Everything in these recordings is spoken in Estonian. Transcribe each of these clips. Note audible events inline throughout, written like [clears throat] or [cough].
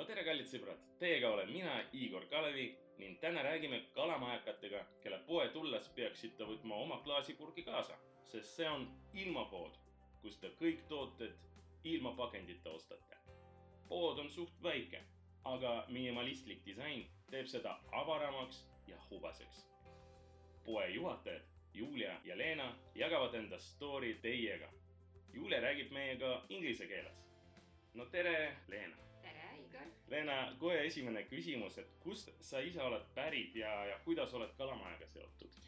no tere, kallid sõbrad, teiega olen mina, Igor Kalevi ning täna räägime kalamajakatega, kelle poe tulles peaksite võtma oma klaasipurgi kaasa, sest see on ilmapood, kus te kõik tooted ilma pakendita ostate. pood on suht väike, aga minimalistlik disain teeb seda avaramaks ja hubaseks. poe juhatajad Julia ja Leena jagavad enda story teiega. Julia räägib meiega inglise keeles. no tere, Leena! Leena, kohe esimene küsimus, et kust sa ise oled pärit ja, ja kuidas oled Kalamajaga seotud?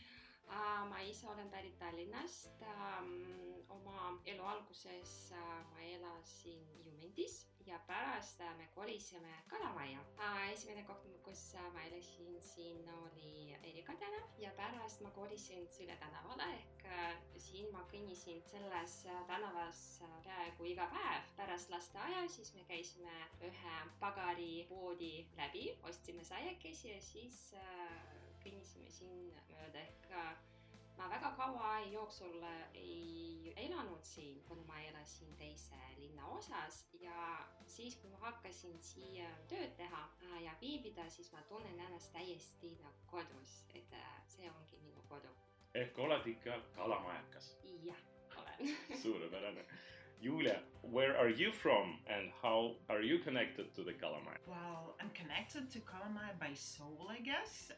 Ma ise olen pärit Tallinnast. oma elu alguses ma elasin Jumendis ja pärast me kolisime Kalamajja. esimene koht, kus ma elasin siin oli Erika tänav ja pärast ma kolisin Süle tänavale ehk siin ma kõnnisin selles tänavas peaaegu iga päev. pärast lasteaia siis me käisime ühe pagaripoodi läbi, ostsime saiakesi ja siis kõnnisime siin mööda ehk ma väga kaua jooksul ei elanud siin, kuna ma elasin teise linna osas ja siis, kui ma hakkasin siia tööd teha ja viibida, siis ma tunnen ennast täiesti nagu kodus, et see ongi minu kodu. ehk oled ikka kalamajakas? jah, olen [laughs] suurepärane. Julia, where are you from and how are you connected to the Kalamai? Well, I'm connected to Kalamai by soul, I guess,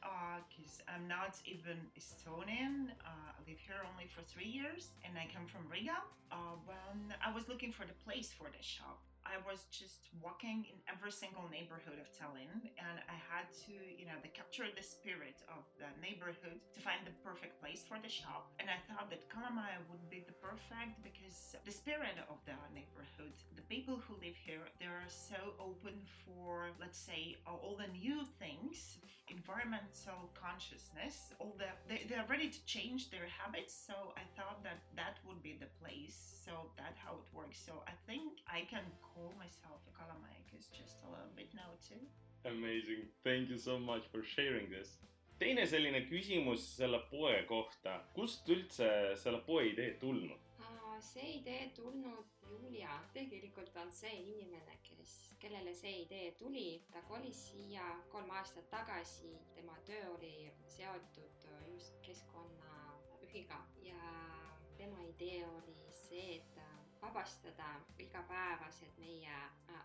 because uh, I'm not even Estonian. Uh, I live here only for three years and I come from Riga. Uh, when I was looking for the place for the shop, I was just walking in every single neighborhood of Tallinn and I had to, you know, to capture the spirit of the neighborhood to find the perfect place for the shop. And I thought that Kalamaya would be the perfect because the spirit of the neighborhood, the people who live here, they're so open for, let's say, all the new things, environmental consciousness, all the, they, they're ready to change their habits. So I thought that that would be the place. So that's how it works. So I think I can call myself a Kalamaikas just a little bit now too. Amazing, thank you so much for sharing this. teine selline küsimus selle poe kohta, kust üldse selle poe idee tulnud? see idee tulnud Julia, tegelikult on see inimene, kes, kellele see idee tuli, ta kolis siia kolm aastat tagasi, tema töö oli seotud just keskkonnaühiga ja tema idee oli see, et vabastada igapäevased meie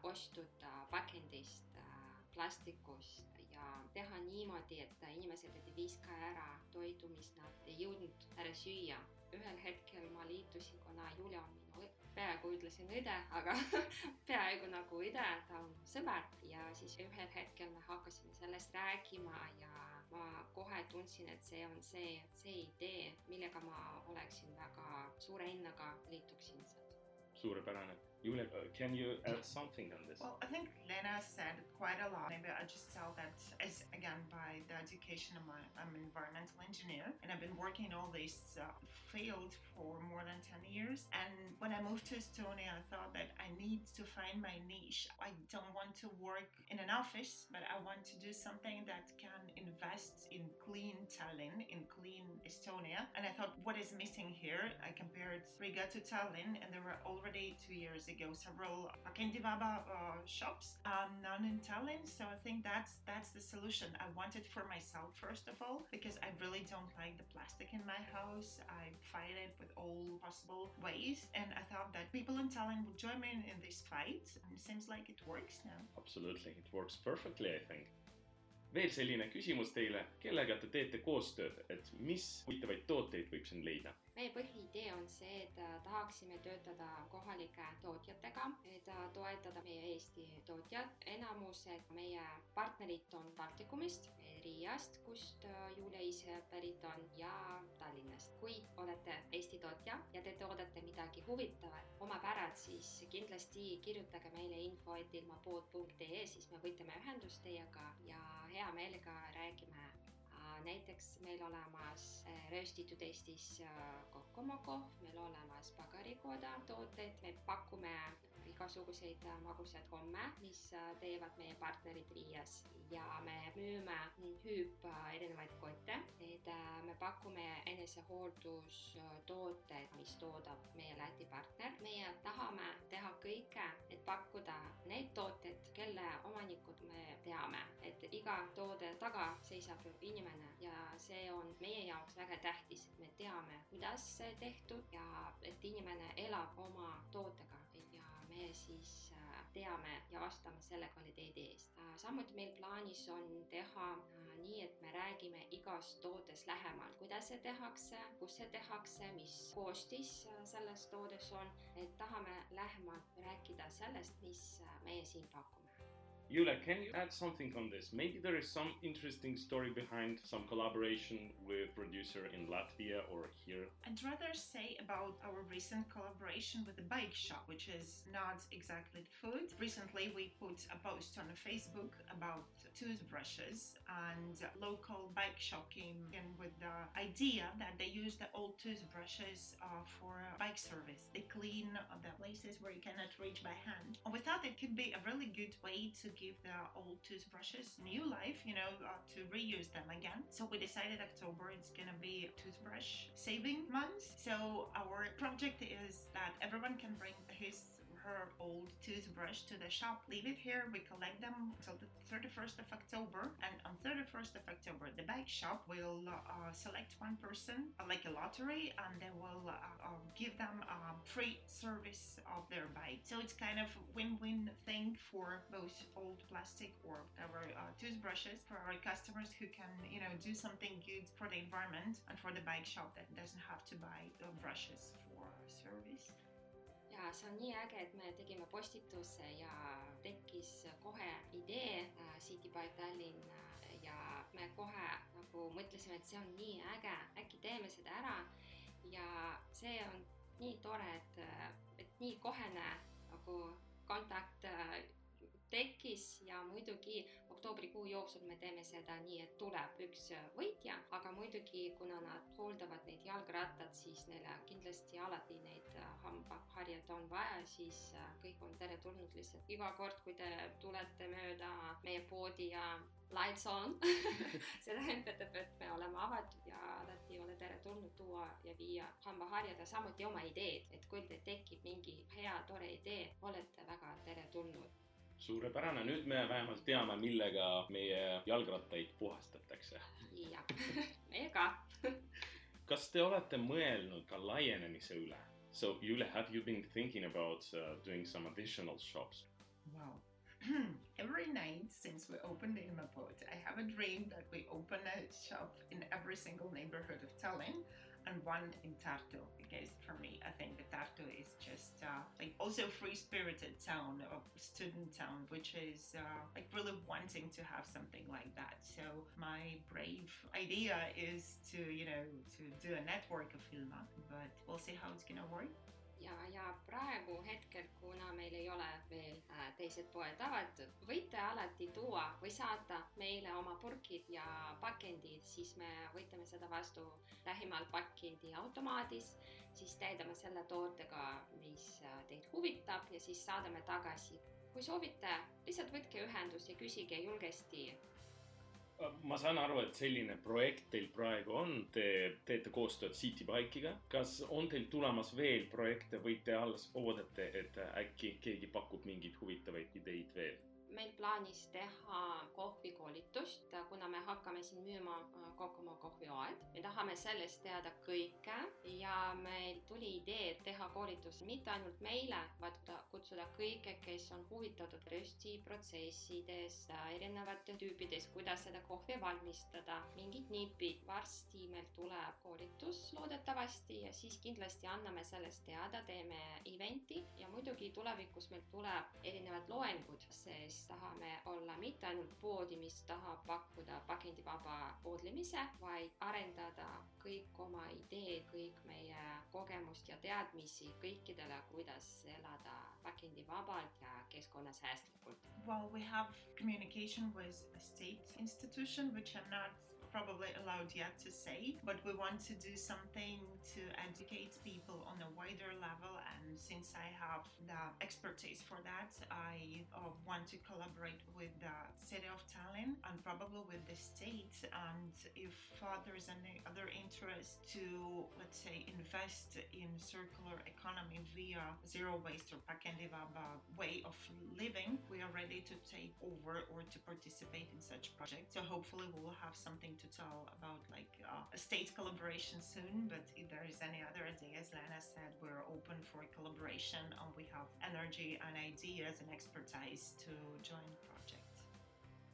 ostud pakendist plastikust ja teha niimoodi, et inimesed ei viska ära toidu, mis nad ei jõudnud ära süüa. ühel hetkel ma liitusin, kuna Julia on minu peaaegu ütlesin õde, aga [laughs] peaaegu nagu õde, ta on sõber ja siis ühel hetkel me hakkasime sellest rääkima ja ma kohe tundsin, et see on see, see idee, millega ma oleksin väga suure hinnaga liituksin suurepärane. Uh, can you add something on this? Well, I think Lena said quite a lot. Maybe I just tell that as again by the education of my, I'm an environmental engineer and I've been working in all this uh, field for more than 10 years. And when I moved to Estonia, I thought that I need to find my niche. I don't want to work in an office, but I want to do something that can invest in clean Tallinn, in clean Estonia. And I thought, what is missing here? I compared Riga to Tallinn, and there were already two years ago several Kendivaba uh, shops, um, none in Tallinn. So I think that's that's the solution. I wanted for myself first of all because I really don't like the plastic in my house. I fight it with all possible ways, and I thought that people in Tallinn would join me in, in this fight. And it seems like it works now. Absolutely, it works perfectly, I think. Veel selline küsimus teile, kellega te teete koostööd, et mis huvitavaid tooteid võib siin leida? meie põhiidee on see, et tahaksime töötada kohalike tootjatega, et toetada meie Eesti tootjad. enamused meie partnerid on Baltikumist, Riiast, kust Julia ise pärit on, ja Tallinnast. kui olete Eesti tootja ja te toodate midagi huvitavat, omapärad, siis kindlasti kirjutage meile info, et ilmapood.ee, siis me võtame ühendust teiega ja hea meelega räägime. Näiteks meil olemas rööstitud Eestis kokkomoko, meil olemas pagarikoda tooteid, me pakume igasuguseid magusad homme, mis teevad meie partnerid Riias. Ja me müüme hüüp erinevaid kotte, et me pakume enesehooldustooteid, mis toodab meie Läti partner. meie tahame teha kõike, et pakkuda neid tooteid, kelle omanik seisab inimene ja see on meie jaoks väga tähtis, et me teame, kuidas see tehtud ja et inimene elab oma tootega me siis äh, teame ja vastame selle kvaliteedi eest. Äh, samuti meil plaanis on teha äh, nii, et me räägime igast tootest lähemalt, kuidas see tehakse, kus see tehakse, mis koostis selles toodes on, et tahame lähemalt rääkida sellest, mis meie siin pakume. Yula, can you add something on this? Maybe there is some interesting story behind some collaboration with producer in Latvia or here. I'd rather say about our recent collaboration with the bike shop, which is not exactly the food. Recently, we put a post on Facebook about toothbrushes, and local bike shop came in with the idea that they use the old toothbrushes uh, for bike service. They clean the places where you cannot reach by hand. And we thought it could be a really good way to give the old toothbrushes new life, you know, uh, to reuse them again. So we decided October it's gonna be toothbrush saving month. So our project is that everyone can bring his her old toothbrush to the shop, leave it here. We collect them until the 31st of October, and on 31st of October, the bike shop will uh, select one person, uh, like a lottery, and they will uh, um, give them a free service of their bike. So it's kind of win-win thing for both old plastic or our uh, toothbrushes for our customers who can, you know, do something good for the environment, and for the bike shop that doesn't have to buy brushes for service. Ja see on nii äge, et me tegime postituse ja tekkis kohe idee äh, City by Tallinn äh, ja me kohe nagu mõtlesime, et see on nii äge, äkki teeme seda ära. ja see on nii tore, et, äh, et nii kohene nagu kontakt tekkis ja muidugi oktoobrikuu jooksul me teeme seda nii, et tuleb üks võitja, aga muidugi, kuna nad hooldavad neid jalgrattad, siis neile kindlasti alati neid hambaharjad on vaja, siis äh, kõik on teretulnud lihtsalt. Iga kord, kui te tulete mööda meie poodi ja lights on [laughs] see tähendab, et me oleme avatud ja alati ole teretulnud tuua ja viia hambaharjad ja samuti oma ideed, et kui teil tekib mingi hea tore idee, olete väga teretulnud suurepärane, nüüd me vähemalt teame, millega meie jalgrattaid puhastatakse. jah, meie ka [laughs] kas te olete mõelnud ka laienemise üle? So Jule, have you been thinking about uh, doing some additional shops? Wow. [clears throat] every night since we opened the Ilmapot, I have a dream that we open a shop in every single neighborhood of Tallinn and one in Tartu because for me I think that Tartu is just uh, like also free spirited town a student town which is uh, like really wanting to have something like that. So my brave idea is to you know to do a network of Ilma but we'll see how it's gonna work. Ja, ja praegu hetkel, kuna meil ei ole veel äh, teised poed avatud, võite alati või saata meile oma purgid ja pakendid, siis me võtame seda vastu lähimal pakendiautomaadis, siis täidame selle tootega, mis äh, teid huvitab ja siis saadame tagasi. kui soovite, lihtsalt võtke ühendust ja küsige julgesti ma saan aru, et selline projekt teil praegu on, te teete koostööd Citybike'iga. kas on teil tulemas veel projekte või te alles oodate, et äkki keegi pakub mingeid huvitavaid ideid veel? Meil plaanis teha kohvikoolitust, kuna me hakkame siin müüma äh, Kokomo kohvioed. me tahame sellest teada kõike ja meil tuli idee teha koolitus mitte ainult meile, vaid kutsuda kõike, kes on huvitatud röstiprotsessidest, äh, erinevate tüüpidest, kuidas seda kohvi valmistada, mingid nipid. varsti meil tuleb koolitus loodetavasti ja siis kindlasti anname sellest teada, teeme event'i ja muidugi tulevikus meil tuleb erinevad loengud, sest siis tahame olla mitte ainult poodi, mis tahab pakkuda pakendivaba poodlemise, vaid arendada kõik oma ideed, kõik meie kogemust ja teadmisi kõikidele, kuidas elada pakendivabalt ja keskkonnasäästlikult. Well, we have communication with a state institution which I'm not probably allowed yet to say, but we want to do something to educate people on a wider level. And since I have the expertise for that, I uh, want to collaborate with the city of Tallinn and probably with the state. And if uh, there's any other interest to, let's say, invest in circular economy via zero waste or Pakendivaba way of living, we are ready to take over or to participate in such projects. So hopefully we will have something to tell about like uh, a state collaboration soon. But if there is any other ideas, Lana said we're open for collaboration and we have energy and ideas and expertise to join the project.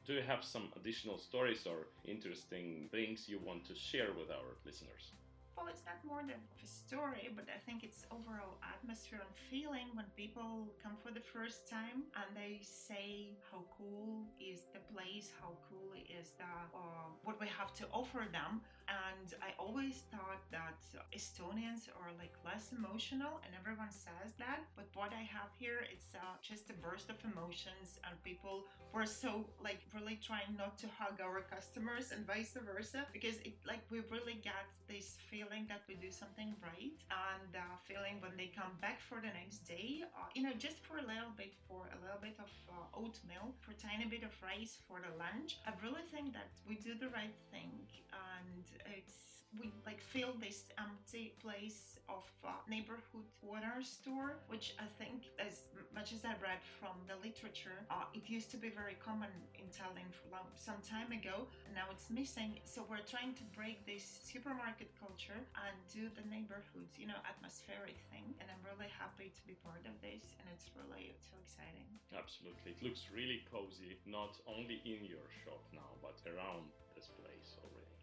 Do you have some additional stories or interesting things you want to share with our listeners? Well, it's not more than a story, but I think it's overall atmosphere and feeling when people come for the first time and they say how cool is the place, how cool is the uh, what we have to offer them. And I always thought that Estonians are like less emotional, and everyone says that. But what I have here, it's uh, just a burst of emotions, and people were so like really trying not to hug our customers and vice versa, because it like we really got this feeling that we do something right, and uh, feeling when they come back for the next day, uh, you know, just for a little bit, for a little bit of uh, oatmeal, for a tiny bit of rice for the lunch. I really think that we do the right thing, and it's we like fill this empty place of uh, neighborhood water store, which I think, as much as I read from the literature, uh, it used to be very common in Tallinn for long, some time ago. Now it's missing. So we're trying to break this supermarket culture and do the neighborhood, you know, atmospheric thing. And I'm really happy to be part of this, and it's really so exciting. Absolutely. It looks really cozy, not only in your shop now, but around this place already.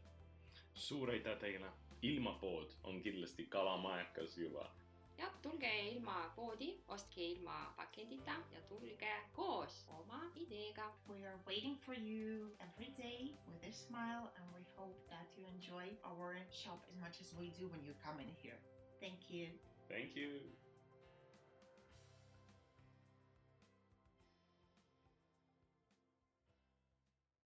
Suur aitäh teile! ilmapood on kindlasti kalamajakas juba. jah, tulge ilma poodi, ostke ilma pakendita ja tulge koos oma ideega. We are waiting for you every day with a smile and we hope that you enjoy our shop as much as we do when you come in here. Thank you. Thank you.